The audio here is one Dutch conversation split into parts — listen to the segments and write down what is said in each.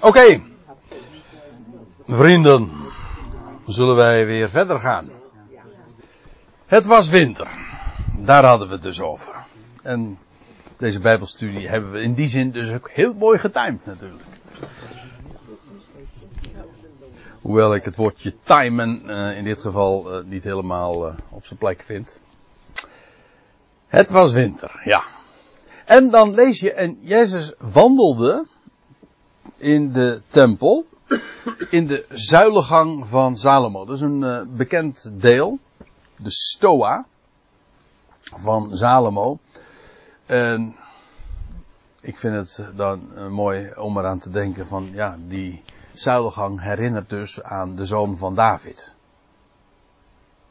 Oké. Vrienden, zullen wij weer verder gaan. Het was winter. Daar hadden we het dus over. En deze Bijbelstudie hebben we in die zin dus ook heel mooi getimed natuurlijk. Hoewel ik het woordje timen uh, in dit geval uh, niet helemaal uh, op zijn plek vind. Het was winter, ja. En dan lees je, en Jezus wandelde in de tempel, in de zuilengang van Salomo. Dat is een bekend deel, de Stoa van Salomo. En ik vind het dan mooi om eraan te denken van, ja, die zuilengang herinnert dus aan de zoon van David.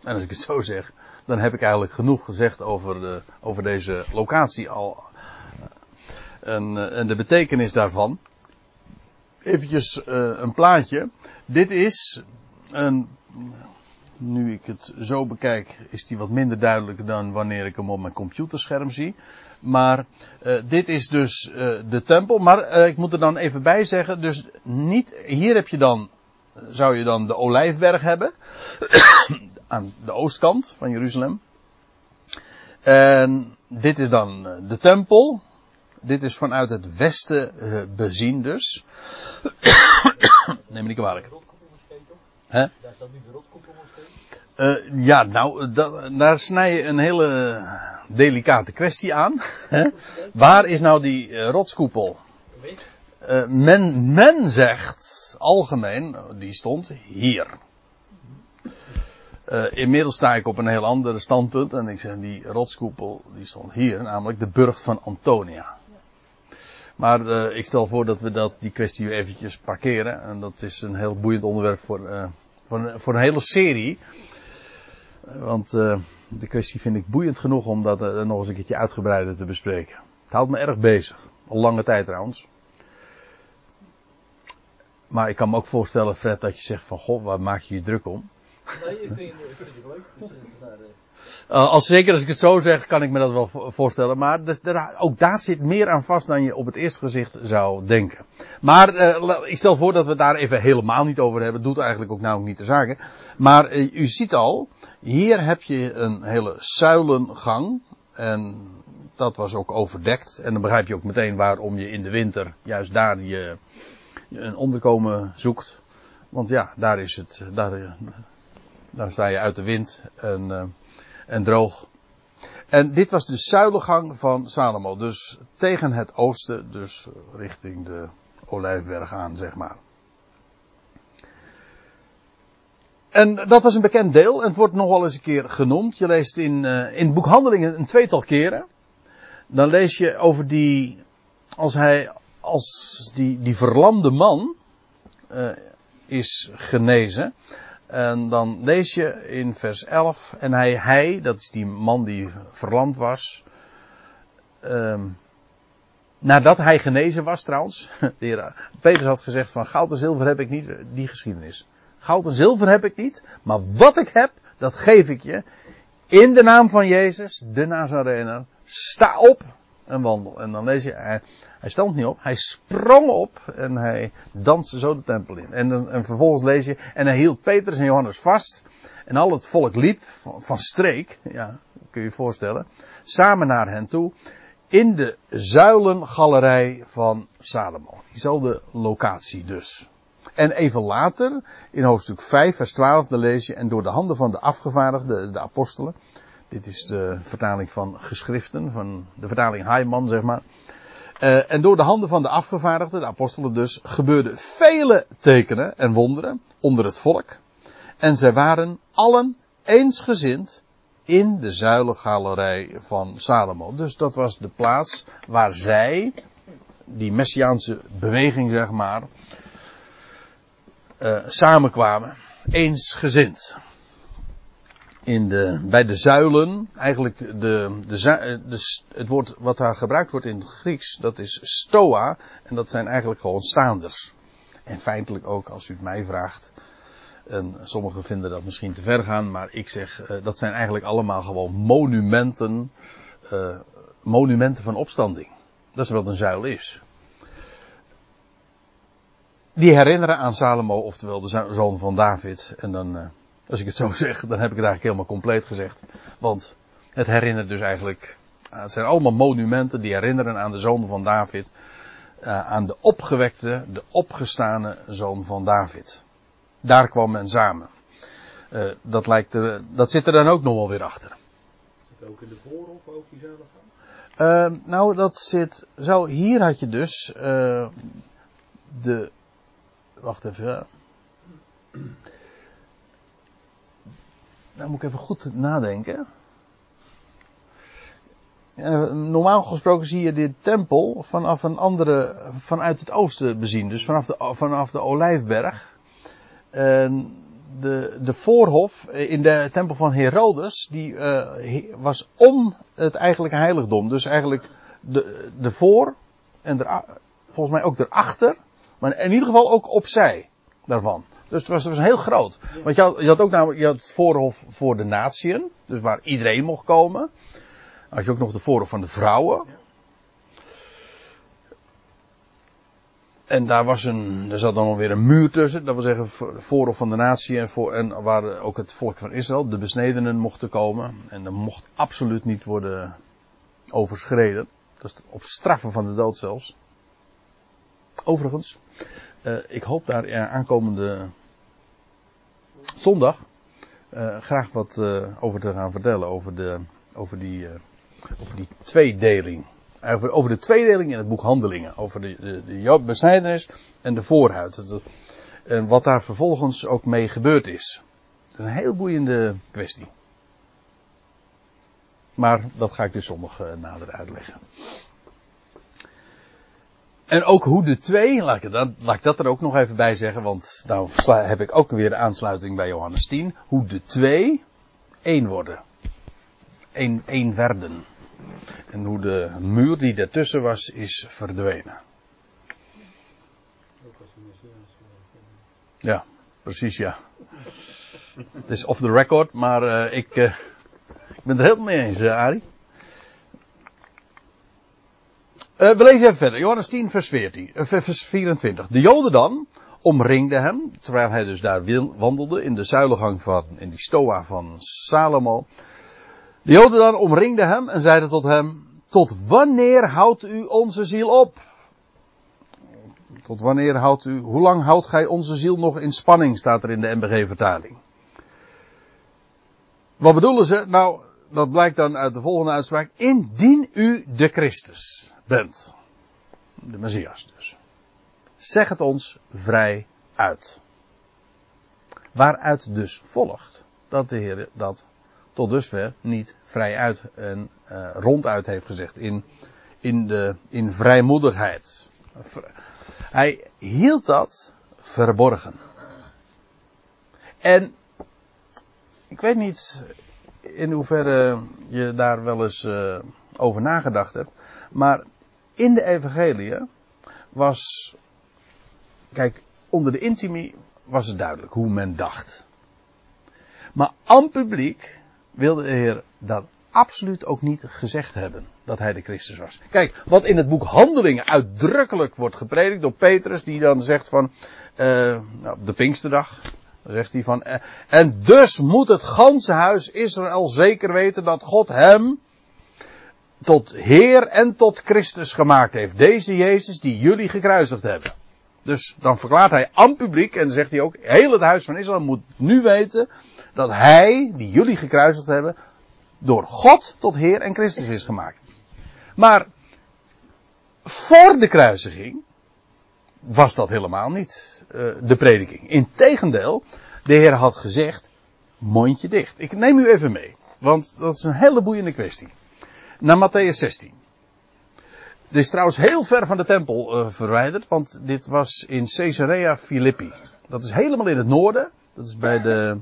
En als ik het zo zeg, dan heb ik eigenlijk genoeg gezegd over, de, over deze locatie al. En, eh, en de betekenis daarvan. Eventjes uh, een plaatje. Dit is een. Nu ik het zo bekijk, is die wat minder duidelijk dan wanneer ik hem op mijn computerscherm zie. Maar uh, dit is dus uh, de tempel. Maar ik moet er dan even bij zeggen, dus niet, hier heb je dan, zou je dan de olijfberg hebben. aan de oostkant van Jeruzalem. En dit is dan de tempel. Dit is vanuit het westen bezien dus. Neem me niet kwalijk. Hè? Daar staat nu de rotkoepel uh, ja, nou, dat, daar snij je een hele delicate kwestie aan. Waar is nou die uh, rotskoepel? Uh, men, men zegt algemeen, die stond hier. inmiddels sta ik op een heel ander standpunt en ik zeg die rotskoepel die stond hier, namelijk de burcht van Antonia. Maar ik stel voor dat we dat, die kwestie eventjes parkeren. En dat is een heel boeiend onderwerp voor, voor, een, voor een hele serie. Want uh, de kwestie vind ik boeiend genoeg om dat nog eens een keertje uitgebreider te bespreken. Het houdt me erg bezig. Al lange tijd trouwens. Maar ik kan me ook voorstellen, Fred, dat je zegt van, goh, waar maak je je druk om? Nee, ik vind, ik vind het leuk. Dus, daar, uh... als zeker als ik het zo zeg, kan ik me dat wel voorstellen. Maar dus, daar, ook daar zit meer aan vast dan je op het eerste gezicht zou denken. Maar ik stel voor dat we het daar even helemaal niet over hebben. Doet eigenlijk ook nou niet de zaken. Maar u ziet al, hier heb je een hele zuilengang. En dat was ook overdekt. En dan begrijp je ook meteen waarom je in de winter juist daar je, een onderkomen zoekt. Want ja, daar is het, daar, daar sta je uit de wind en, eh, en droog. En dit was de zuilengang van Salomo. Dus tegen het oosten, dus richting de Olijfberg aan, zeg maar. En dat was een bekend deel en het wordt nogal eens een keer genoemd. Je leest in, uh, in boekhandelingen een tweetal keren. Dan lees je over die, als hij, als die, die verlamde man uh, is genezen. En dan lees je in vers 11, en hij, hij, dat is die man die verlamd was, um, nadat hij genezen was trouwens, Petrus had gezegd van goud en zilver heb ik niet, die geschiedenis. Goud en zilver heb ik niet, maar wat ik heb, dat geef ik je. In de naam van Jezus, de Nazarener, sta op en wandel. En dan lees je, hij, stond niet op, hij sprong op en hij danste zo de tempel in. En, en vervolgens lees je, en hij hield Petrus en Johannes vast. En al het volk liep van, van streek, ja, kun je je voorstellen, samen naar hen toe. In de zuilengalerij van Salomo. Diezelfde locatie dus. En even later, in hoofdstuk 5, vers 12, dan lees je, en door de handen van de afgevaardigden, de apostelen, dit is de vertaling van geschriften, van de vertaling Heiman, zeg maar. Uh, en door de handen van de afgevaardigden, de apostelen dus, gebeurden vele tekenen en wonderen onder het volk. En zij waren allen eensgezind in de zuilengalerij van Salomo. Dus dat was de plaats waar zij, die messiaanse beweging zeg maar, uh, samenkwamen. Eensgezind. In de, bij de zuilen, eigenlijk de, de, de, het woord wat daar gebruikt wordt in het Grieks, dat is stoa. En dat zijn eigenlijk gewoon staanders. En feitelijk ook, als u het mij vraagt. En sommigen vinden dat misschien te ver gaan, maar ik zeg, uh, dat zijn eigenlijk allemaal gewoon monumenten, uh, monumenten van opstanding. Dat is wat een zuil is. die herinneren aan Salomo, oftewel de zoon van David. En dan, als ik het zo zeg, dan heb ik het eigenlijk helemaal compleet gezegd. Want het herinnert dus eigenlijk, uh, het zijn allemaal monumenten die herinneren aan de zoon van David. Uh, aan de opgewekte, de opgestane zoon van David. Daar kwam men samen. dat, lijkt, dat zit er dan ook nog wel weer achter. Zit ook in de voorhof ook diezelfde gang? nou, dat zit zo. Hier had je dus de Wacht even. Nou moet ik even goed nadenken. normaal gesproken zie je dit tempel vanaf een andere, vanuit het oosten bezien. Dus vanaf de, vanaf de Olijfberg. En de, de voorhof in de tempel van Herodes, die uh, was om het eigenlijke heiligdom. Dus eigenlijk de, de voor en er, volgens mij ook erachter maar in ieder geval ook opzij daarvan. Dus het was, het was heel groot. Want je had, je had ook namelijk je had het voorhof voor de natieën. Dus waar iedereen mocht komen. Had je ook nog de voorhof van de vrouwen. En daar was een, er zat dan alweer een muur tussen. Dat wil zeggen, voorhof van de natie en, voor, en waar ook het volk van Israël, de besnedenen, mochten komen. En dat mocht absoluut niet worden overschreden. Dat is op straffen van de dood zelfs. Overigens, uh, ik hoop daar uh, aankomende zondag uh, graag wat over te gaan vertellen. Over, de, over, die, over die tweedeling. Over, over de tweedeling in het boek Handelingen. Over de, de, de en de voorhuid. En wat daar vervolgens ook mee gebeurd is. Dat is een heel boeiende kwestie. Maar dat ga ik dus zondag nader uitleggen. En ook hoe de twee, laat ik, dat, dat er ook nog even bij zeggen, want nou heb ik ook weer de aansluiting bij Johannes 10. Hoe de twee één worden. Eén, één werden. En hoe de muur die daartussen was, is verdwenen. Ja, precies ja. Het is off the record, maar uh, ik, uh, ik ben het er helemaal mee eens, uh, Uh, we lezen even verder. Johannes 10, vers, 14, uh, vers 24. De Joden dan omringden hem, terwijl hij dus daar wandelde in de zuilengang van, in die stoa van Salomo. De Joden dan omringden hem en zeiden tot hem, tot wanneer houdt u onze ziel op? Tot wanneer houdt u, hoe lang houdt gij onze ziel nog in spanning, staat er in de MBG vertaling. Wat bedoelen ze? Nou, dat blijkt dan uit de volgende uitspraak. Indien u de Christus bent. De Messias dus. Zeg het ons vrij uit. Waaruit dus volgt dat de Heer dat tot dusver niet vrij uit en uh, ronduit heeft gezegd in, in, de, in vrijmoedigheid. Hij hield dat verborgen. En ik weet niet in hoeverre je daar wel eens uh, over nagedacht hebt, maar in de evangelie was, kijk, onder de intimie was het duidelijk hoe men dacht. Maar aan publiek wilde de Heer dat absoluut ook niet gezegd hebben dat hij de Christus was. Kijk, wat in het boek Handelingen uitdrukkelijk wordt gepredikt door Petrus, die dan zegt van, uh, nou, de Pinksterdag, dan zegt hij van, uh, en dus moet het ganse huis Israël zeker weten dat God hem, tot Heer en tot Christus gemaakt heeft. Deze Jezus die jullie gekruisigd hebben. Dus dan verklaart hij aan publiek en zegt hij ook, heel het huis van Israël moet nu weten dat hij, die jullie gekruisigd hebben, door God tot Heer en Christus is gemaakt. Maar voor de kruisiging was dat helemaal niet uh, de prediking. Integendeel, de Heer had gezegd, mondje dicht. Ik neem u even mee, want dat is een hele boeiende kwestie naar Matthäus 16. Dit is trouwens heel ver van de tempel uh, verwijderd, want dit was in Caesarea Philippi. Dat is helemaal in het noorden. Dat is bij de,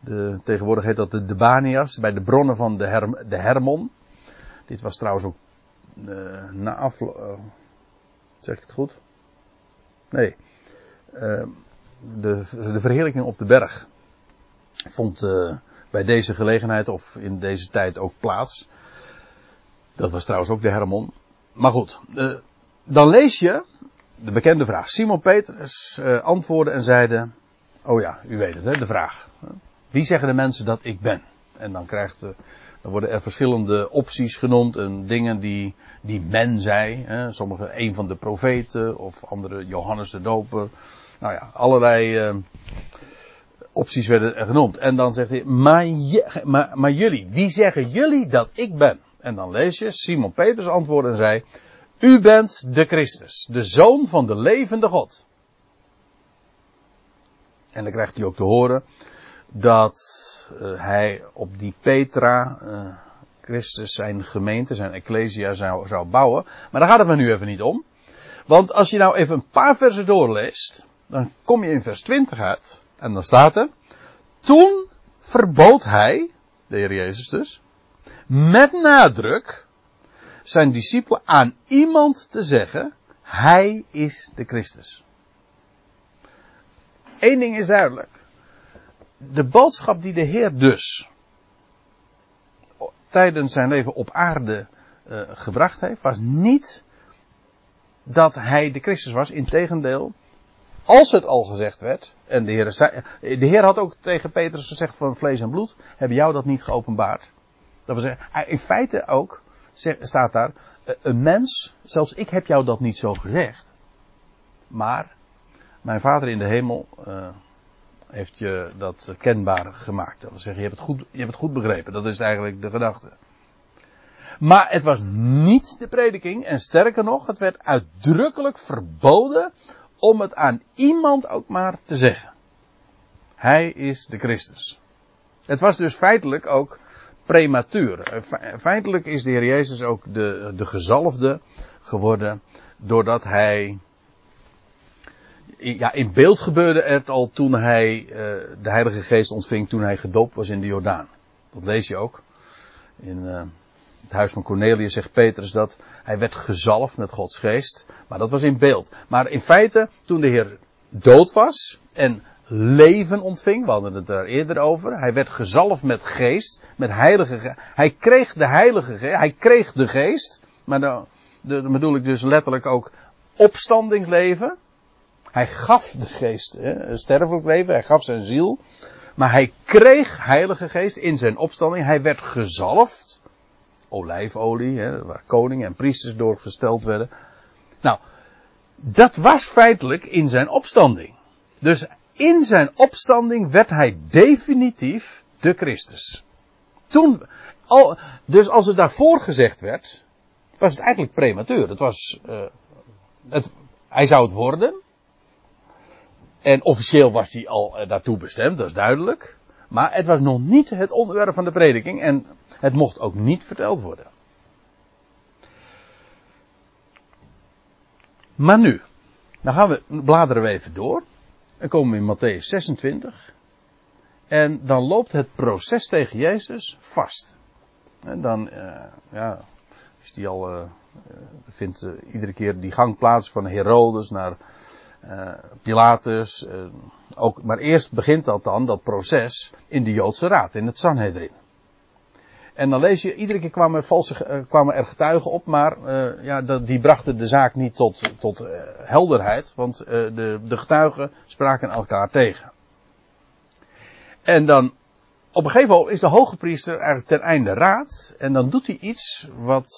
de tegenwoordig heet dat de Debanias, bij de bronnen van de, de Hermon. Dit was trouwens ook uh, na afloop. Uh, zeg ik het goed? Nee. de, de verheerlijking op de berg vond bij deze gelegenheid of in deze tijd ook plaats. Dat was trouwens ook de Hermon. Maar goed, uh, dan lees je de bekende vraag. Simon Petrus uh, antwoordde en zeide, oh ja, u weet het hè, de vraag. Wie zeggen de mensen dat ik ben? En dan krijgt, dan worden er verschillende opties genoemd en dingen die, die men zei. Hè. Sommige een van de profeten of andere Johannes de Doper. Nou ja, allerlei uh, opties werden er genoemd. En dan zegt hij, maar, je, maar, maar jullie, wie zeggen jullie dat ik ben? En dan lees je, Simon Petrus antwoordde en zei, u bent de Christus, de zoon van de levende God. En dan krijgt hij ook te horen dat uh, hij op die Petra, uh, Christus zijn gemeente, zijn ecclesia zou, zou bouwen. Maar daar gaat het me nu even niet om. Want als je nou even een paar versen doorleest, dan kom je in vers 20 uit. En dan staat er, toen verbood hij, de Heer Jezus dus, met nadruk zijn discipelen aan iemand te zeggen, hij is de Christus. Eén ding is duidelijk. De boodschap die de Heer dus tijdens zijn leven op aarde uh, gebracht heeft, was niet dat hij de Christus was. Integendeel, als het al gezegd werd, en de Heer, zei, de Heer had ook tegen Petrus gezegd van vlees en bloed, hebben jou dat niet geopenbaard. Dat wil zeggen, in feite ook, staat daar, een mens, zelfs ik heb jou dat niet zo gezegd. Maar, mijn vader in de hemel, heeft je dat kenbaar gemaakt. Dat wil zeggen, je hebt, het goed, je hebt het goed begrepen. Dat is eigenlijk de gedachte. Maar het was niet de prediking. En sterker nog, het werd uitdrukkelijk verboden om het aan iemand ook maar te zeggen. Hij is de Christus. Het was dus feitelijk ook prematuur. Feitelijk is de Heer Jezus ook de, de gezalfde geworden doordat hij ja, in beeld gebeurde het al toen hij uh, de Heilige Geest ontving toen hij gedoopt was in de Jordaan. Dat lees je ook. In uh, het huis van Cornelius zegt Petrus dat hij werd gezalfd met Gods Geest. Maar dat was in beeld. Maar in feite, toen de Heer dood was en leven ontving, we hadden het daar eerder over. Hij werd gezalfd met geest, met heilige geest. Hij kreeg de heilige geest, hij kreeg de geest. Maar dan, dan bedoel ik dus letterlijk ook opstandingsleven. Hij gaf de geest een sterfelijk leven, hij gaf zijn ziel. Maar hij kreeg heilige geest in zijn opstanding. Hij werd gezalfd. Olijfolie, hè, waar koningen en priesters doorgesteld werden. Nou, dat was feitelijk in zijn opstanding. Dus in zijn opstanding werd hij definitief de Christus. Toen, al, dus als het daarvoor gezegd werd, was het eigenlijk prematuur. Het was, uh, het, hij zou het worden. En officieel was hij al uh, daartoe bestemd, dat is duidelijk. Maar het was nog niet het onderwerp van de prediking en het mocht ook niet verteld worden. Maar nu, dan gaan we, bladeren we even door. En komen we in Matthäus 26. En dan loopt het proces tegen Jezus vast. En dan, uh, ja, is die al, uh, vindt iedere keer die gang plaats van Herodes naar uh, Pilatus. Uh, ook, maar eerst begint dat dan, dat proces, in de Joodse Raad, in het Sanhedrin. En dan lees je, iedere keer kwamen valse, uh, kwamen er getuigen op, maar ja, dat, die brachten de zaak niet tot, tot helderheid, want de, de getuigen spraken elkaar tegen. En dan, op een gegeven moment is de hoge priester eigenlijk ten einde raad, en dan doet hij iets wat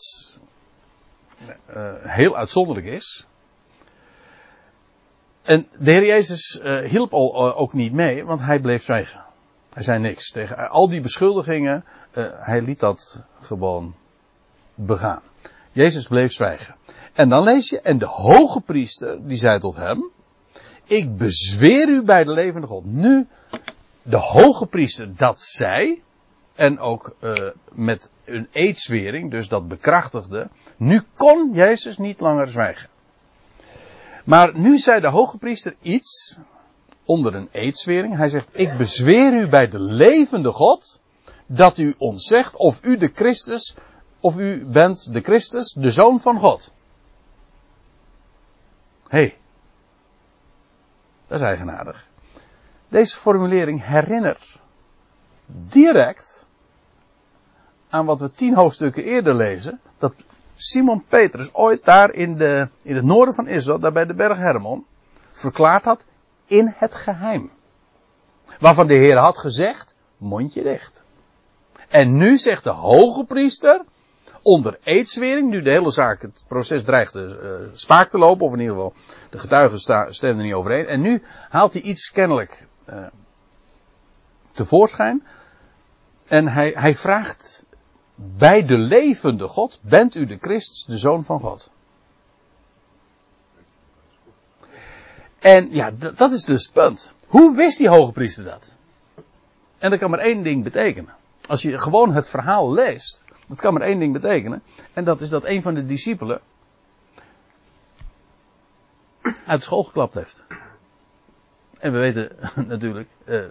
heel uitzonderlijk is. En de Heer Jezus uh, hielp al, uh, ook niet mee, want hij bleef zwijgen. Hij zei niks tegen al die beschuldigingen. Uh, hij liet dat gewoon begaan. Jezus bleef zwijgen. En dan lees je, en de hoge priester, die zei tot hem, ik bezweer u bij de levende God. Nu, de hoge priester dat zei, en ook met een eedswering, dus dat bekrachtigde, nu kon Jezus niet langer zwijgen. Maar nu zei de hoge priester iets onder een eedswering. Hij zegt, ik bezweer u bij de levende God dat u ons zegt of u de Christus, of u bent de Christus, de Zoon van God. Hé, hey, dat is eigenaardig. Deze formulering herinnert direct aan wat we tien hoofdstukken eerder lezen. Dat Simon Petrus ooit daar in, de, in het noorden van Israël, daar bij de berg Hermon, verklaard had in het geheim. Waarvan de Heer had gezegd, mondje dicht. En nu zegt de hoge priester, onder eedswering, nu de hele zaak, het proces dreigt uh, spaak te lopen, of in ieder geval de getuigen stemmen er niet overeen. En nu haalt hij iets kennelijk uh, tevoorschijn. En hij, hij vraagt bij de levende God, bent u de Christus, de Zoon van God? En ja, dat is dus het punt. Hoe wist die hoge priester dat? En dat kan maar één ding betekenen. Als je gewoon het verhaal leest, dat kan maar één ding betekenen. En dat is dat een van de discipelen uit school geklapt heeft. En we weten natuurlijk, uh,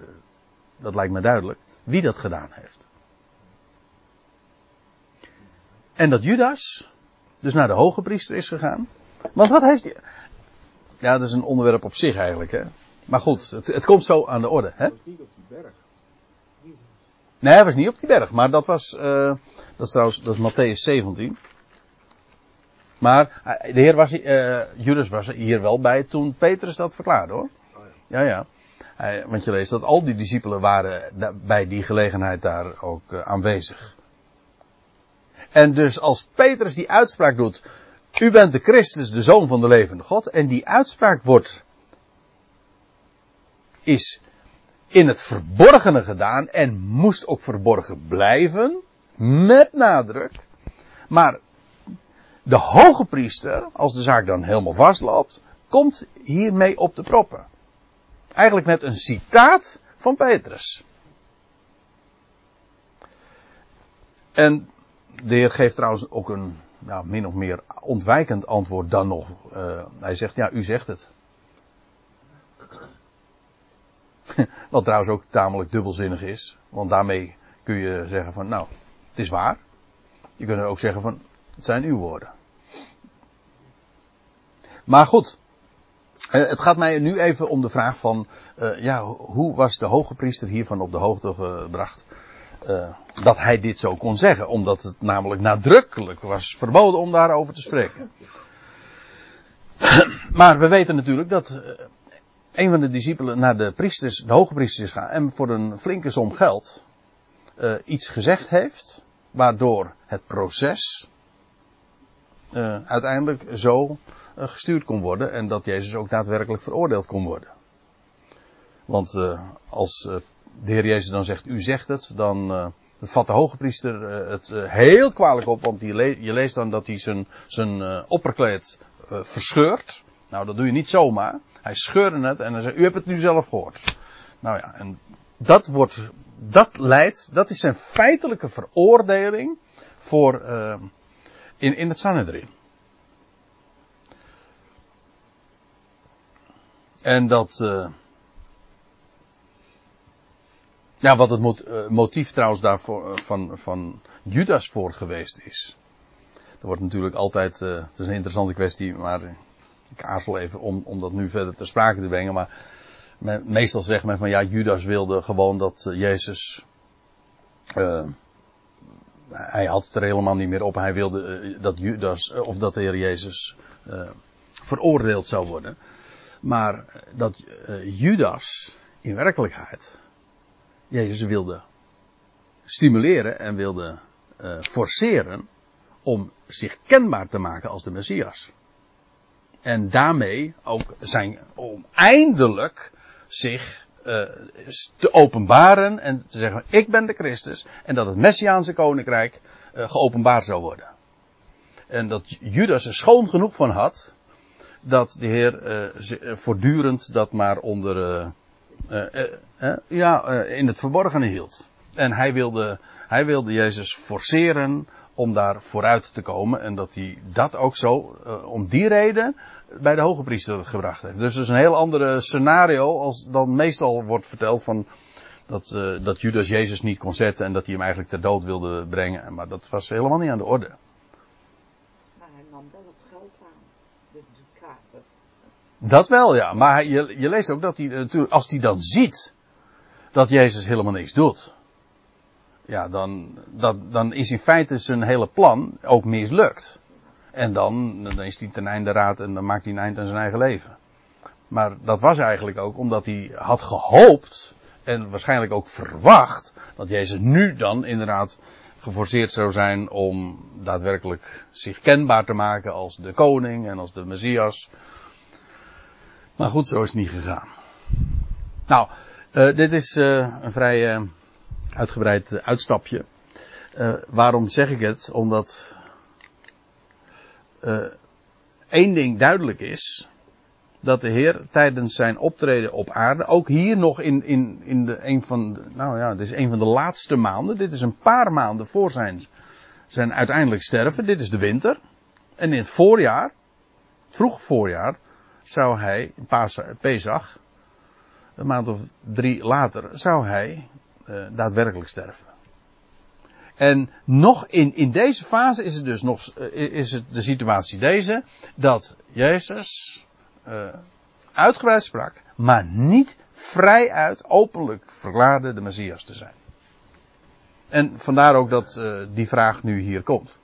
dat lijkt me duidelijk, wie dat gedaan heeft. En dat Judas dus naar de hoge priester is gegaan. Want wat heeft hij. Ja, dat is een onderwerp op zich eigenlijk, hè. Maar goed, het, het komt zo aan de orde, hè. niet op die berg. Nee, hij was niet op die berg, maar dat was, uh, dat is trouwens, dat is Matthäus 17. Maar de Heer was, uh, Judas was hier wel bij toen Petrus dat verklaarde hoor. Ja, ja. Hij, want je leest dat al die discipelen waren bij die gelegenheid daar ook aanwezig. En dus als Petrus die uitspraak doet, u bent de Christus, de Zoon van de levende God, en die uitspraak wordt, is in het verborgene gedaan en moest ook verborgen blijven, met nadruk. Maar de hoge priester, als de zaak dan helemaal vastloopt, komt hiermee op de proppen. Eigenlijk met een citaat van Petrus. En de Heer geeft trouwens ook een min of meer ontwijkend antwoord dan nog. Uh, hij zegt, ja, u zegt het. Wat trouwens ook tamelijk dubbelzinnig is. Want daarmee kun je zeggen van, nou, het is waar. Je kunt er ook zeggen van, het zijn uw woorden. Maar goed. Eh, het gaat mij nu even om de vraag van, uh, ja, hoe was de hoge priester hiervan op de hoogte gebracht? Uh, dat hij dit zo kon zeggen, omdat het namelijk nadrukkelijk was verboden om daarover te spreken. maar we weten natuurlijk dat uh, een van de discipelen naar de priesters, de hoge priesters is gaan en voor een flinke som geld uh, iets gezegd heeft, waardoor het proces uiteindelijk zo gestuurd kon worden en dat Jezus ook daadwerkelijk veroordeeld kon worden. Want als de Heer Jezus dan zegt, u zegt het, dan vat de hoge priester uh, het uh, heel kwalijk op, want je, le je, leest dan dat hij zijn, zijn opperkleed verscheurt. Nou, dat doe je niet zomaar. Hij scheurde het en hij zegt, u hebt het nu zelf gehoord. Nou ja, en dat wordt, dat leidt, dat is zijn feitelijke veroordeling voor, in, in het Sanhedrin. En dat, Ja, wat het eh, motief trouwens daarvoor eh, van, van Judas voor geweest is. Dat wordt natuurlijk altijd, uh, dat is een interessante kwestie, maar ik aarzel even om, om dat nu verder ter sprake te brengen. Maar meestal zegt men van ja, Judas wilde gewoon dat Jezus, hij had het er helemaal niet meer op. Hij wilde dat Judas, of dat de Heer Jezus veroordeeld zou worden. Maar dat Judas in werkelijkheid Jezus wilde stimuleren en wilde uh, forceren om zich kenbaar te maken als de Messias. En daarmee ook zijn, om eindelijk zich uh, te openbaren en te zeggen, ik ben de Christus en dat het Messiaanse koninkrijk uh, geopenbaard zou worden. En dat Judas er schoon genoeg van had, dat de Heer voortdurend dat maar onder ja, uh, in het verborgene hield. En hij wilde, hij wilde Jezus forceren om daar vooruit te komen. En dat hij dat ook zo, om die reden, bij de hoge priester gebracht heeft. Dus dat is een heel ander scenario als dan meestal wordt verteld van dat, dat Judas Jezus niet kon zetten en dat hij hem eigenlijk ter dood wilde brengen. Maar dat was helemaal niet aan de orde. Maar hij nam wel het geld aan, de kaarten. Dat wel, ja. Maar je, je leest ook dat hij natuurlijk, als hij dan ziet dat Jezus helemaal niks doet. Ja, dan, dat, dan is in feite zijn hele plan ook mislukt. En dan, dan is hij ten einde raad en dan maakt hij een eind aan zijn eigen leven. Maar dat was eigenlijk ook omdat hij had gehoopt en waarschijnlijk ook verwacht dat Jezus nu dan inderdaad geforceerd zou zijn om daadwerkelijk zich kenbaar te maken als de koning en als de Messias. Maar goed, zo is het niet gegaan. Nou, uh, dit is uh, een vrij uh, uitgebreid uitstapje. waarom zeg ik het? Omdat één ding duidelijk is dat de Heer tijdens zijn optreden op aarde, ook hier nog in, in, in de, een van de, nou ja, dit is een van de laatste maanden, dit is een paar maanden voor zijn, zijn uiteindelijk sterven, dit is de winter. En in het voorjaar, vroeg voorjaar, zou hij, Pesach, een maand of drie later, zou hij uh, daadwerkelijk sterven. En nog in, in deze fase is het dus nog, is het de situatie deze, dat Jezus, uh, uitgebreid sprak, maar niet vrijuit openlijk verklaarde de Messias te zijn. En vandaar ook dat die vraag nu hier komt.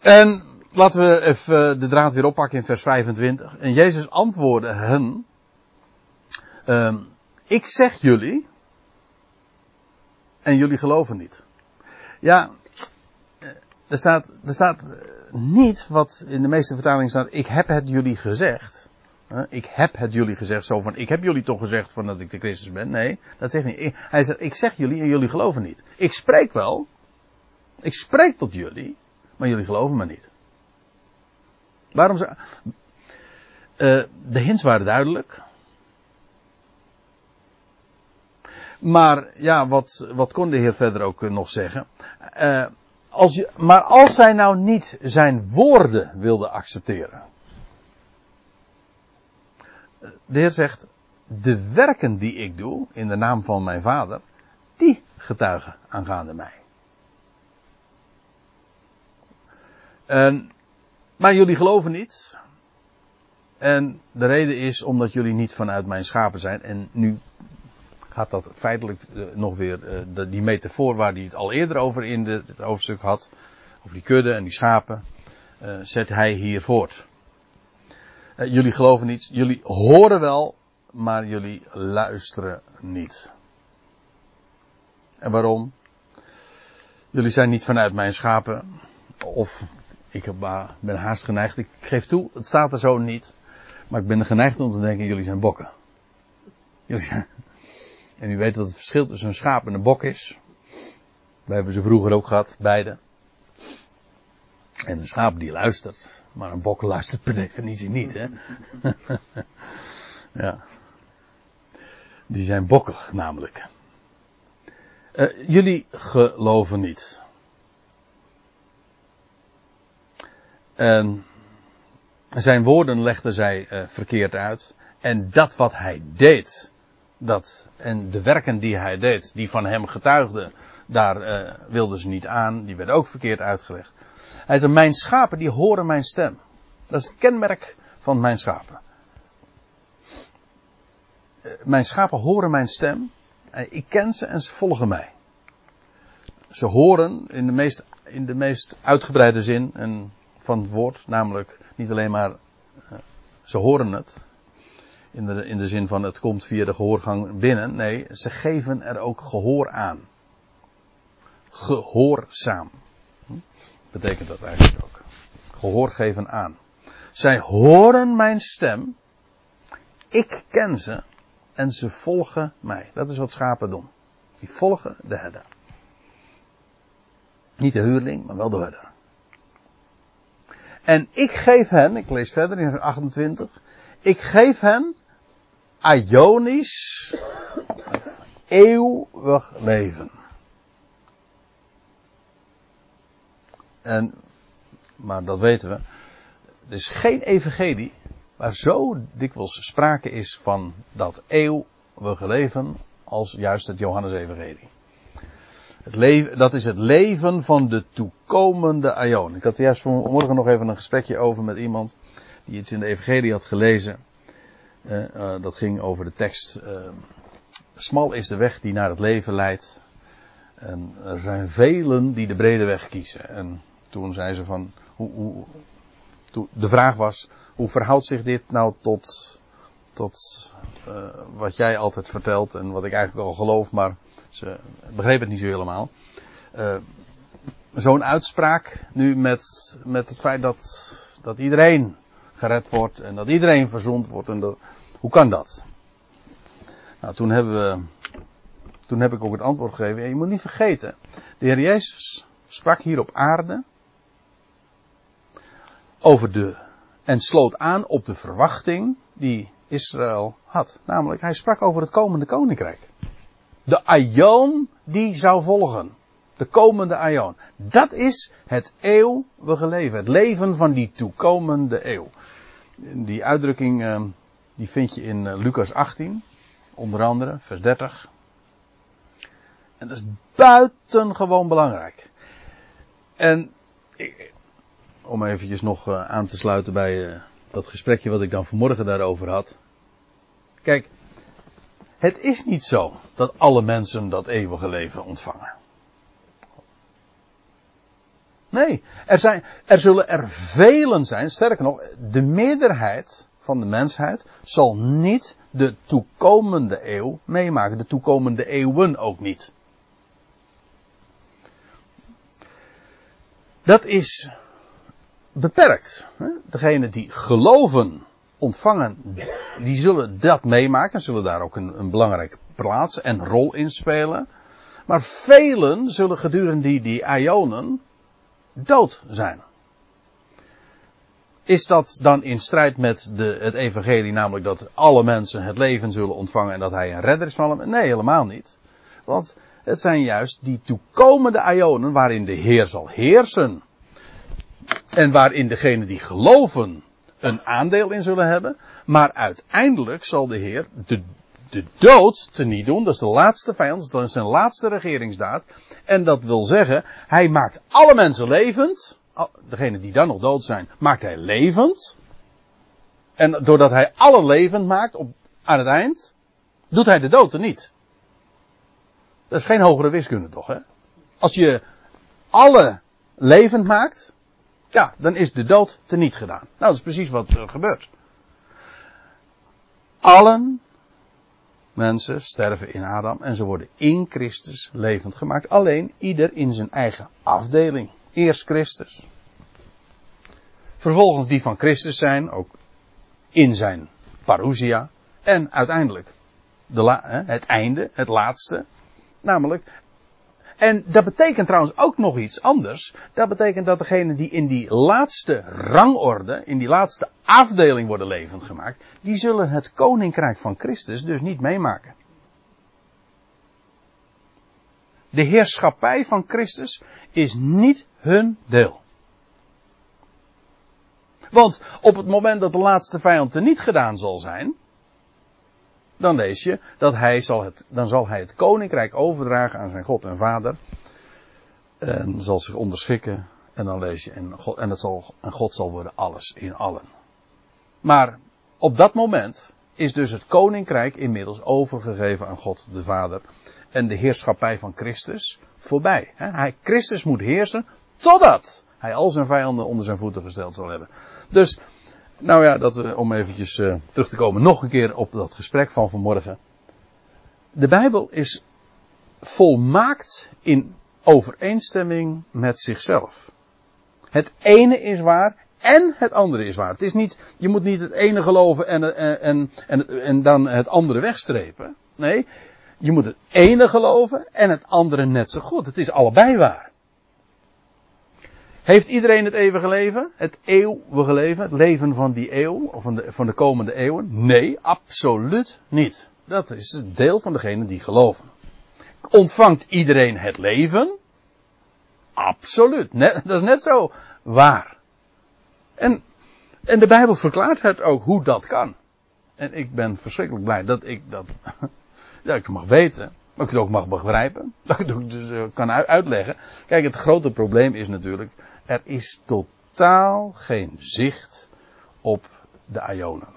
En laten we even de draad weer oppakken in vers 25. En Jezus antwoordde hen. Uh, ik zeg jullie. En jullie geloven niet. Ja, er staat, er staat niet wat in de meeste vertalingen staat, ik heb het jullie gezegd. Ik heb het jullie gezegd, zo van, ik heb jullie toch gezegd van dat ik de Christus ben. Nee, dat zegt niet. Hij zegt, ik zeg jullie en jullie geloven niet. Ik spreek wel. Ik spreek tot jullie, maar jullie geloven me niet. Waarom ze, uh, de hints waren duidelijk. Maar ja, wat, wat kon de Heer verder ook nog zeggen? Uh, als je, maar als zij nou niet zijn woorden wilden accepteren. De Heer zegt, de werken die ik doe in de naam van mijn vader, die getuigen aangaande mij. En, maar jullie geloven niet. En de reden is omdat jullie niet vanuit mijn schapen zijn. En nu gaat dat feitelijk uh, nog weer de, die metafoor waar hij het al eerder over in het hoofdstuk had, over die kudde en die schapen, uh, zet hij hier voort. jullie geloven niet, jullie horen wel, maar jullie luisteren niet. En waarom? Jullie zijn niet vanuit mijn schapen, of ik ben haast geneigd, ik geef toe, het staat er zo niet, maar ik ben er geneigd om te denken, jullie zijn bokken. En u weet wat het verschil tussen een schaap en een bok is. We hebben ze vroeger ook gehad, beide. En een schaap die luistert, maar een bok luistert per definitie niet, hè. ja. Die zijn bokkig, namelijk. Uh, jullie geloven niet. En zijn woorden legden zij uh, verkeerd uit. En dat wat hij deed, dat, en de werken die hij deed, die van hem getuigden, daar uh, wilden ze niet aan, die werden ook verkeerd uitgelegd. Hij zei, mijn schapen die horen mijn stem. Dat is het kenmerk van mijn schapen. Uh, mijn schapen horen mijn stem. Ik ken ze en ze volgen mij. Ze horen in de meest, in de meest uitgebreide zin en van het woord, namelijk niet alleen maar ze horen het, in de, in de zin van het komt via de gehoorgang binnen. Nee, ze geven er ook gehoor aan. Gehoorzaam. Hm? Betekent dat eigenlijk ook. Gehoor geven aan. Zij horen mijn stem. Ik ken ze. En ze volgen mij. Dat is wat schapen doen. Die volgen de herder. Niet de huurling, maar wel de herder. En ik geef hen, ik lees verder in 28. Ik geef hen Ionisch eeuwig leven. En, maar dat weten we. Er is geen evangelie waar zo dikwijls sprake is van dat eeuwige leven als juist het Johannes-evangelie. Het leven, dat is het leven van de toekomende aion. Ik had juist vanmorgen nog even een gesprekje over met iemand die iets in de evangelie had gelezen. Uh, dat ging over de tekst. Uh, smal is de weg die naar het leven leidt. En er zijn velen die de brede weg kiezen. En toen zei ze van, hoe, hoe, de vraag was, hoe verhoudt zich dit nou tot, tot wat jij altijd vertelt en wat ik eigenlijk al geloof, maar ze begreep het niet zo helemaal. Uh, Zo'n uitspraak nu met, met het feit dat, dat iedereen gered wordt en dat iedereen verzond wordt en dat, hoe kan dat? Nou, toen hebben we, toen heb ik ook het antwoord gegeven. En je moet niet vergeten, de Heer Jezus sprak hier op aarde over de, en sloot aan op de verwachting die Israël had. Namelijk, hij sprak over het komende koninkrijk. De aion die zou volgen. De komende aion. Dat is het eeuwige leven. Het leven van die toekomende eeuw. Die uitdrukking ehm, die vind je in eh, Lucas 18. Onder andere, vers 30. En dat is buitengewoon belangrijk. En om eventjes nog eh, aan te sluiten bij eh, dat gesprekje wat ik dan vanmorgen daarover had. Kijk, het is niet zo dat alle mensen dat eeuwige leven ontvangen. Nee, er, zijn, er zullen er velen zijn, sterker nog, de meerderheid van de mensheid zal niet de toekomende eeuw meemaken, de toekomende eeuwen ook niet. Dat is beperkt. Degenen die geloven, ontvangen, die zullen dat meemaken, zullen daar ook een, een belangrijke plaats en rol in spelen. Maar velen zullen gedurende die, die ionen dood zijn. Is dat dan in strijd met de, het evangelie, namelijk dat alle mensen het leven zullen ontvangen en dat hij een redder is van hem? Nee, helemaal niet. Want het zijn juist die toekomende ionen waarin de Heer zal heersen. En waarin degenen die geloven een aandeel in zullen hebben. Maar uiteindelijk zal de Heer de, de dood teniet doen. Dat is de laatste vijand. Dat is zijn laatste regeringsdaad. En dat wil zeggen, hij maakt alle mensen levend. Degenen die dan nog dood zijn, maakt hij levend. En doordat hij alle levend maakt op, aan het eind, doet hij de dood er niet. Dat is geen hogere wiskunde toch, hè? Als je alle levend maakt, ja, dan is de dood teniet gedaan. Nou, dat is precies wat er gebeurt. Allen mensen sterven in Adam en ze worden in Christus levend gemaakt. Alleen ieder in zijn eigen afdeling. Eerst Christus. Vervolgens die van Christus zijn, ook in zijn parousia. En uiteindelijk de het einde, het laatste. Namelijk en dat betekent trouwens ook nog iets anders. Dat betekent dat degenen die in die laatste rangorde, in die laatste afdeling worden levend gemaakt, die zullen het koninkrijk van Christus dus niet meemaken. De heerschappij van Christus is niet hun deel. Want op het moment dat de laatste vijand er niet gedaan zal zijn, dan lees je dat hij zal het, dan zal hij het koninkrijk overdragen aan zijn God en Vader. En zal zich onderschikken. En dan lees je, en God, en, het zal, en God zal worden alles in allen. Maar op dat moment is dus het koninkrijk inmiddels overgegeven aan God de Vader. En de heerschappij van Christus voorbij. Hij, Christus moet heersen totdat hij al zijn vijanden onder zijn voeten gesteld zal hebben. Dus nou ja, dat, eh, om eventjes uh, terug te komen nog een keer op dat gesprek van vanmorgen. De Bijbel is volmaakt in overeenstemming met zichzelf. Het ene is waar en het andere is waar. Het is niet, je moet niet het ene geloven en, en, en, en, en dan het andere wegstrepen. Nee, je moet het ene geloven en het andere net zo goed. Het is allebei waar. Heeft iedereen het eeuwige leven? Het eeuwige leven? Het leven van die eeuw? Of van de, van de komende eeuwen? Nee, absoluut niet. Dat is het deel van degenen die geloven. Ontvangt iedereen het leven? Absoluut. Net, dat is net zo waar. En, en de Bijbel verklaart het ook hoe dat kan. En ik ben verschrikkelijk blij dat ik dat, dat ik mag weten. Dat ik het ook mag begrijpen. Dat ik het dus uh, kan uitleggen. Kijk, het grote probleem is natuurlijk er is totaal geen zicht op de Ionen.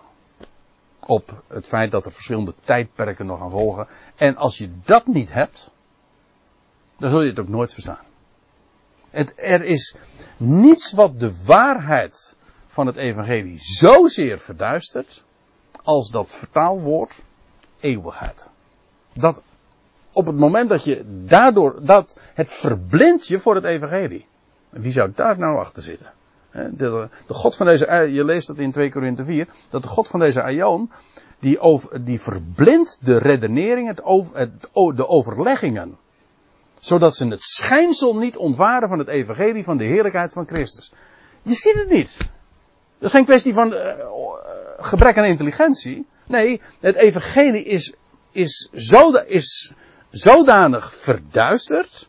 Op het feit dat er verschillende tijdperken nog gaan volgen. En als je dat niet hebt, dan zul je het ook nooit verstaan. Het, er is niets wat de waarheid van het evangelie zozeer verduistert als dat vertaalwoord eeuwigheid. Dat op het moment dat je daardoor, dat het verblindt je voor het evangelie. Wie zou daar nou achter zitten? De, God van deze, je leest dat in 2 Korinthe 4, dat de God van deze Aion, die, die verblindt de redenering, het het, de overleggingen. Zodat ze het schijnsel niet ontwaren van het evangelie van de heerlijkheid van Christus. Je ziet het niet. Dat is geen kwestie van uh, gebrek aan intelligentie. Nee, het evangelie is, is, is zodanig verduisterd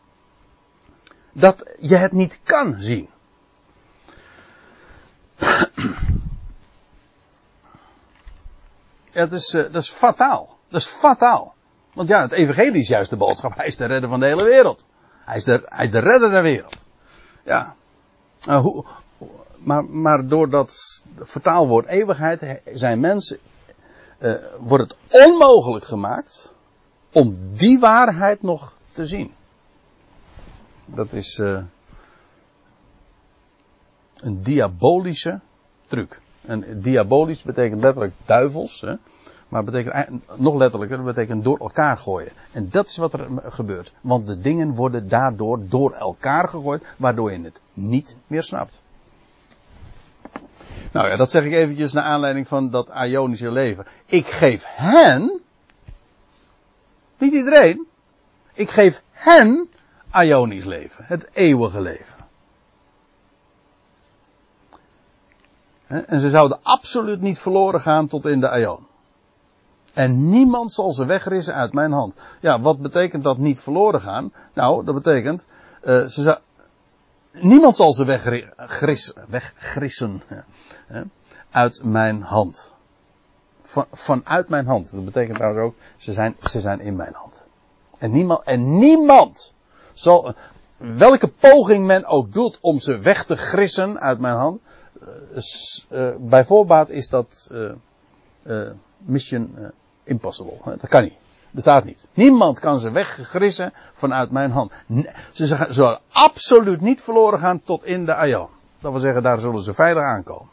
dat je het niet kan zien. Dat is, uh, dat is fataal. Dat is fataal. Want ja, het evangelie is juist de boodschap. Hij is de redder van de hele wereld. Hij is de, hij is de redder der wereld. Ja. Uh, hoe, maar, maar door dat vertaalwoord eeuwigheid zijn mensen, uh, wordt het onmogelijk gemaakt om die waarheid nog te zien. Dat is uh, een diabolische truc. En diabolisch betekent letterlijk duivels. Hè? Maar betekent nog letterlijker, betekent door elkaar gooien. En dat is wat er gebeurt. Want de dingen worden daardoor door elkaar gegooid, waardoor je het niet meer snapt. Nou ja, dat zeg ik eventjes naar aanleiding van dat Ionische leven. Ik geef hen, niet iedereen, ik geef hen Ionisch leven, het eeuwige leven. En ze zouden absoluut niet verloren gaan tot in de Aion. En niemand zal ze wegrissen uit mijn hand. Ja, wat betekent dat niet verloren gaan? Nou, dat betekent, uh, ze niemand zal ze weggrissen, uit mijn hand. Van, vanuit mijn hand. Dat betekent trouwens ook, ze zijn, ze zijn in mijn hand. En niemand, en niemand welke poging men ook doet om ze weg te grissen uit mijn hand, uh, bij voorbaat is dat uh, mission impossible. Dat kan niet. Bestaat niet. Niemand kan ze weggrissen vanuit mijn hand. Ze zullen absoluut niet verloren gaan tot in de Aion. Dat wil zeggen, daar zullen ze veilig aankomen.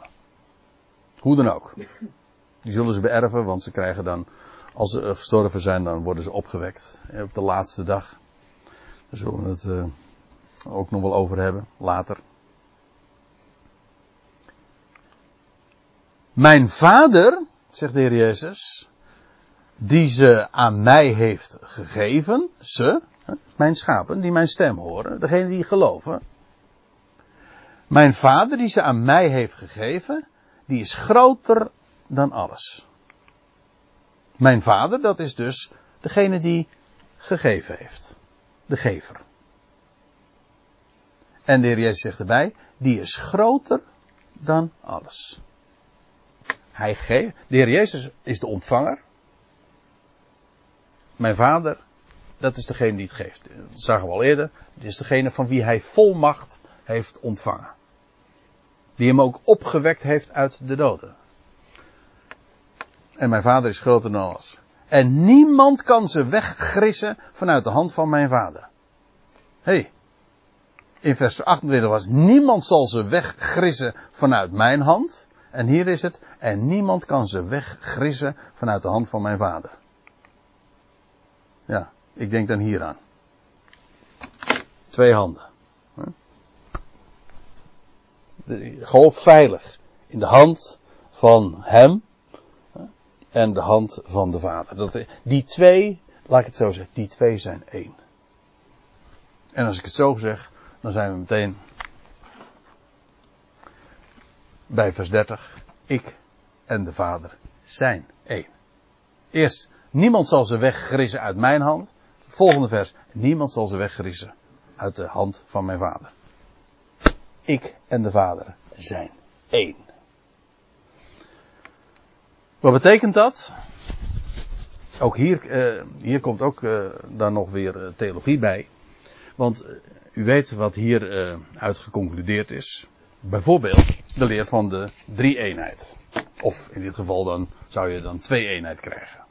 Hoe dan ook. Die zullen ze beërven, want ze krijgen dan, als ze gestorven zijn, dan worden ze opgewekt. Op de laatste dag. Daar zullen we het uh, ook nog wel over hebben, later. Mijn vader, zegt de Heer Jezus, die ze aan mij heeft gegeven, ze, mijn schapen, die mijn stem horen, degene die geloven. Mijn vader die ze aan mij heeft gegeven, die is groter dan alles. Mijn vader, dat is dus degene die gegeven heeft. De gever. En de Heer Jezus zegt erbij, die is groter dan alles. Hij geeft. De Heer Jezus is de ontvanger. Mijn vader, dat is degene die het geeft. Dat zagen we al eerder. Het is degene van wie hij volmacht heeft ontvangen. Die hem ook opgewekt heeft uit de doden. En mijn vader is groter dan alles. En niemand kan ze weggrissen vanuit de hand van mijn vader. hey, in vers 28 was niemand zal ze weggrissen vanuit mijn hand. En hier is het, en niemand kan ze weggrissen vanuit de hand van mijn vader. Ja, ik denk dan hieraan. Twee handen. gewoon veilig. In de hand van hem en de hand van de vader. Dat, die twee, laat ik het zo zeggen, die twee zijn één. En als ik het zo zeg, dan zijn we meteen bij vers 30. Ik en de Vader zijn één. Eerst, niemand zal ze weggrissen uit mijn hand. Volgende vers, niemand zal ze weggrissen uit de hand van mijn Vader. Ik en de Vader zijn één. Wat betekent dat? Ook hier, uh, hier komt ook uh, dan nog weer uh, theologie bij. Want u weet wat hier uit geconcludeerd is. Bijvoorbeeld de leer van de drie-eenheid. Of in dit geval dan zou je dan twee-eenheid krijgen.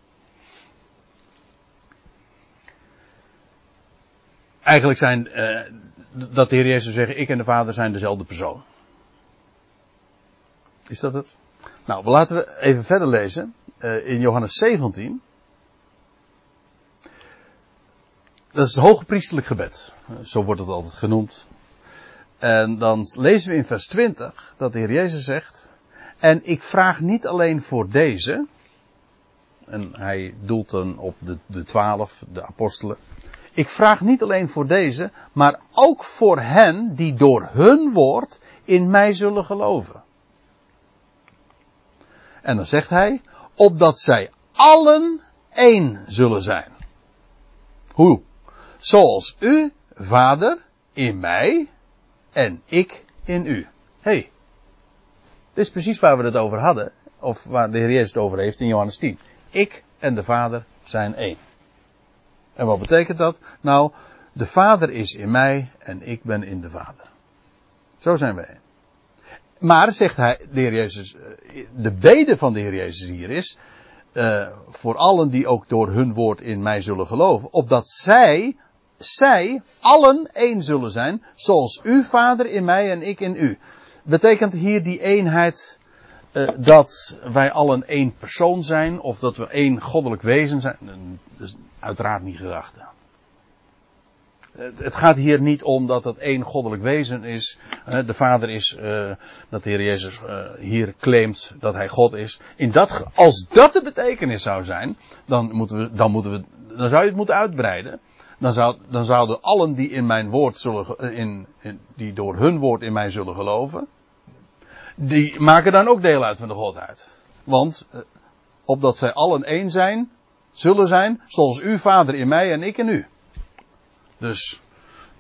eigenlijk zijn, eh, dat de Heer Jezus zegt, ik en de Vader zijn dezelfde persoon. Is dat het? Nou, laten we even verder lezen. Uh, in Johannes 17. Dat is het hoge priesterlijk gebed. Zo wordt het altijd genoemd. En dan lezen we in vers 20 dat de Heer Jezus zegt. En ik vraag niet alleen voor deze. En hij doelt dan op de, de twaalf, de apostelen. Ik vraag niet alleen voor deze, maar ook voor hen die door hun woord in mij zullen geloven. En dan zegt hij, opdat zij allen één zullen zijn. Hoe? Zoals u, vader, in mij en ik in u. hey, dit is precies waar we het over hadden, of waar de Heer Jezus het over heeft in Johannes 10. Ik en de vader zijn één. En wat betekent dat? Nou, de vader is in mij en ik ben in de vader. Zo zijn we één. Maar, zegt hij, de Heer Jezus, eh, de bede van de Heer Jezus hier is, uh, voor allen die ook door hun woord in mij zullen geloven, opdat zij, zij allen één zullen zijn, zoals u vader in mij en ik in u. Betekent hier die eenheid uh, dat wij allen één persoon zijn, of dat we één goddelijk wezen zijn? Dat is uiteraard niet gedacht het gaat hier niet om dat het één goddelijk wezen is. De Vader is, uh, dat de Heer Jezus hier claimt dat Hij God is. In dat, als dat de betekenis zou zijn, dan moeten we, dan moeten we, dan zou je het moeten uitbreiden. Dan, zou, dan zouden allen die in mijn woord zullen, in, in, die door hun woord in mij zullen geloven, die maken dan ook deel uit van de Godheid. Want, opdat zij allen één zijn, zullen zijn, zoals u Vader in mij en ik in u. Dus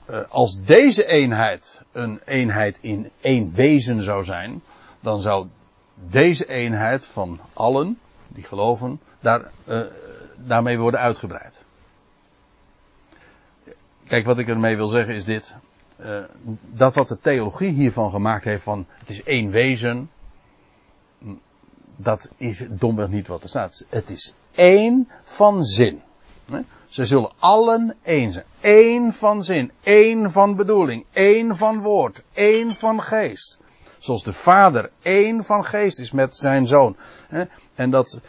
uh, als deze eenheid een eenheid in één wezen zou zijn, dan zou deze eenheid van allen die geloven daar, uh, daarmee worden uitgebreid. Kijk, wat ik ermee wil zeggen is dit. Uh, dat wat de theologie hiervan gemaakt heeft van het is één wezen, dat is domweg niet wat er staat. Het is één van zin. Ze zullen allen één zijn. Eén van zin, één van bedoeling, één van woord, één van geest. Zoals de vader één van geest is met zijn zoon. En dat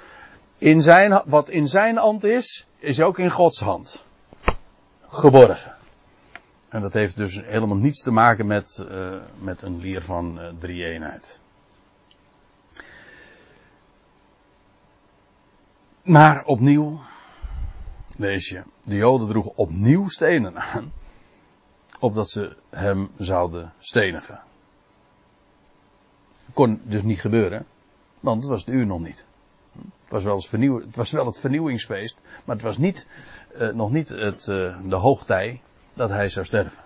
in zijn, wat in zijn hand is, is ook in Gods hand. Geborgen. En dat heeft dus helemaal niets te maken met, uh, met een leer van uh, drie-eenheid. Maar opnieuw, lees je, de Joden droegen opnieuw stenen aan, opdat ze hem zouden stenigen. Kon dus niet gebeuren, want het was de uur nog niet. Het was wel, het, vernieuw, het, was wel het vernieuwingsfeest, maar het was niet, uh, nog niet het, uh, de hoogtij dat hij zou sterven.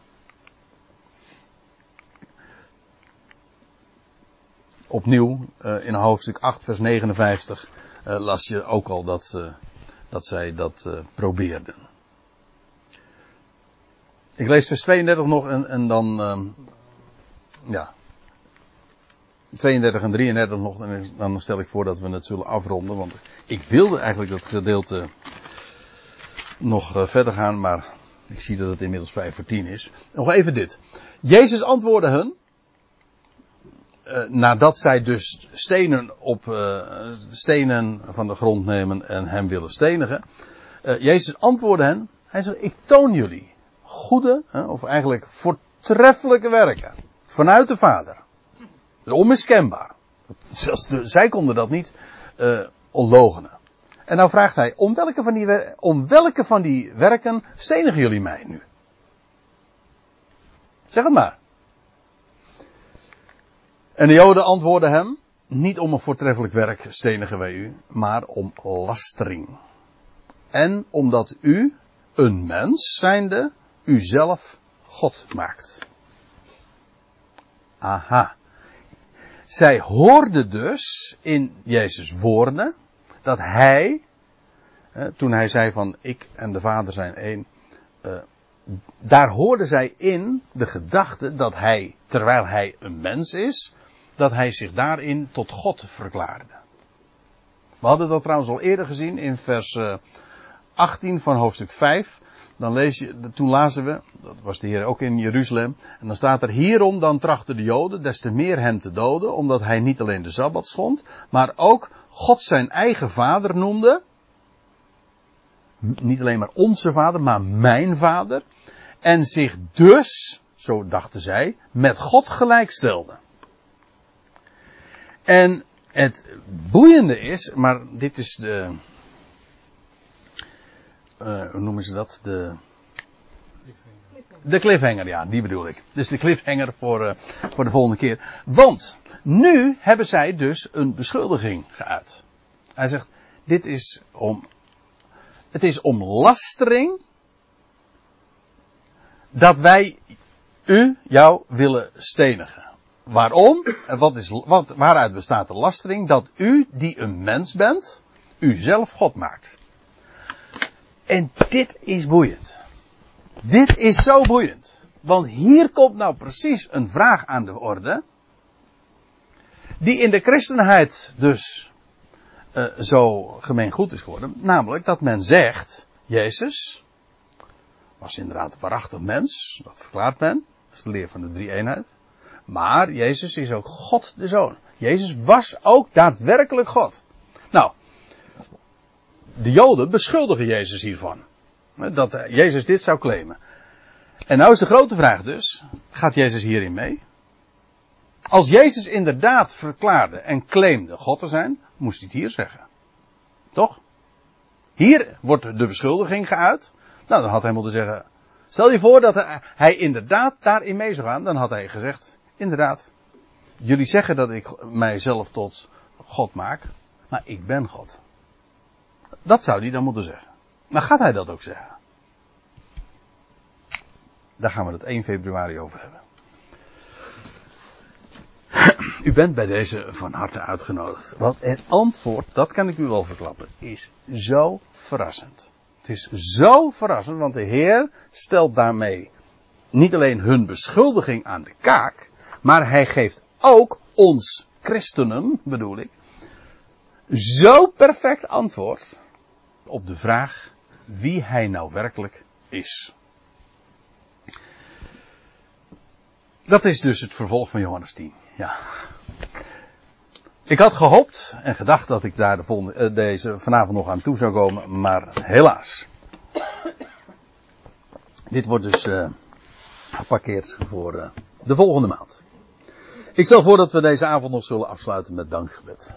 Opnieuw, uh, in hoofdstuk 8, vers 59, las je ook al dat dat zij dat uh, probeerden. Ik lees vers 32 nog en, en dan, uh, ja, 32 en 33 nog en dan stel ik voor dat we het zullen afronden, want ik wilde eigenlijk dat gedeelte nog uh, verder gaan, maar ik zie dat het inmiddels 5 voor 10 is. Nog even dit. Jezus antwoordde hun, uh, nadat zij dus stenen op uh, stenen van de grond nemen en hem willen stenigen. Uh, Jezus antwoordde hen. Hij zegt: Ik toon jullie goede, of eigenlijk voortreffelijke werken vanuit de Vader. Onmiskenbaar. Zelfs zij konden dat niet onlogenen. En nou vraagt hij: om welke, van die, om welke van die werken stenigen jullie mij nu? Zeg het maar. En de Joden antwoordden hem, niet om een voortreffelijk werk stenigen wij u, maar om lastering. En omdat u, een mens zijnde, uzelf God maakt. Aha. Zij hoorden dus in Jezus woorden dat hij, toen hij zei van ik en de Vader zijn één, uh, daar hoorden zij in de gedachte dat hij, terwijl hij een mens is, dat hij zich daarin tot God verklaarde. We hadden dat trouwens al eerder gezien in vers 18 van hoofdstuk 5. dan lees je, toen lazen we, dat was de Heer ook in Jeruzalem, en dan staat er, hierom dan trachten de Joden des te meer hem te doden, omdat hij niet alleen de Sabbat stond, maar ook God zijn eigen vader noemde. Niet alleen maar onze vader, maar mijn vader. En zich dus, zo dachten zij, met God gelijkstelde. En het boeiende is, maar dit is de, uh, hoe noemen ze dat? De, de cliffhanger, ja, die bedoel ik. Dus de cliffhanger voor, uh, voor de volgende keer. Want nu hebben zij dus een beschuldiging geuit. Hij zegt, dit is om, het is om lastering dat wij u, jou, willen stenigen. Waarom? En wat is, waaruit bestaat de lastering? Dat u, die een mens bent, u zelf God maakt. En dit is boeiend. Dit is zo boeiend. Want hier komt nou precies een vraag aan de orde. Die in de christenheid dus uh, zo gemeengoed is geworden. Namelijk dat men zegt, Jezus was inderdaad een waarachtig mens. Dat verklaart men. Dat is de leer van de drie eenheid. Maar Jezus is ook God de Zoon. Jezus was ook daadwerkelijk God. Nou, de Joden beschuldigen Jezus hiervan. Dat Jezus dit zou claimen. En nou is de grote vraag dus, gaat Jezus hierin mee? Als Jezus inderdaad verklaarde en claimde God te zijn, moest hij het hier zeggen. Toch? Hier wordt de beschuldiging geuit. Nou, dan had hij moeten zeggen, stel je voor dat hij inderdaad daarin mee zou gaan, dan had hij gezegd, inderdaad, jullie zeggen dat ik mijzelf tot God maak, maar ik ben God. Dat zou hij dan moeten zeggen. Maar gaat hij dat ook zeggen? Daar gaan we het 1 februari over hebben. U bent bij deze van harte uitgenodigd. Want het antwoord, dat kan ik u wel verklappen, is zo verrassend. Het is zo verrassend, want de Heer stelt daarmee niet alleen hun beschuldiging aan de kaak, maar hij geeft ook ons christenen, bedoel ik, zo perfect antwoord op de vraag wie hij nou werkelijk is. Dat is dus het vervolg van Johannes 10. Ja. Ik had gehoopt en gedacht dat ik daar de volgende, eh, deze vanavond nog aan toe zou komen, maar helaas. Dit wordt dus uh, geparkeerd voor uh, de volgende maand. Ik stel voor dat we deze avond nog zullen afsluiten met dankgebed.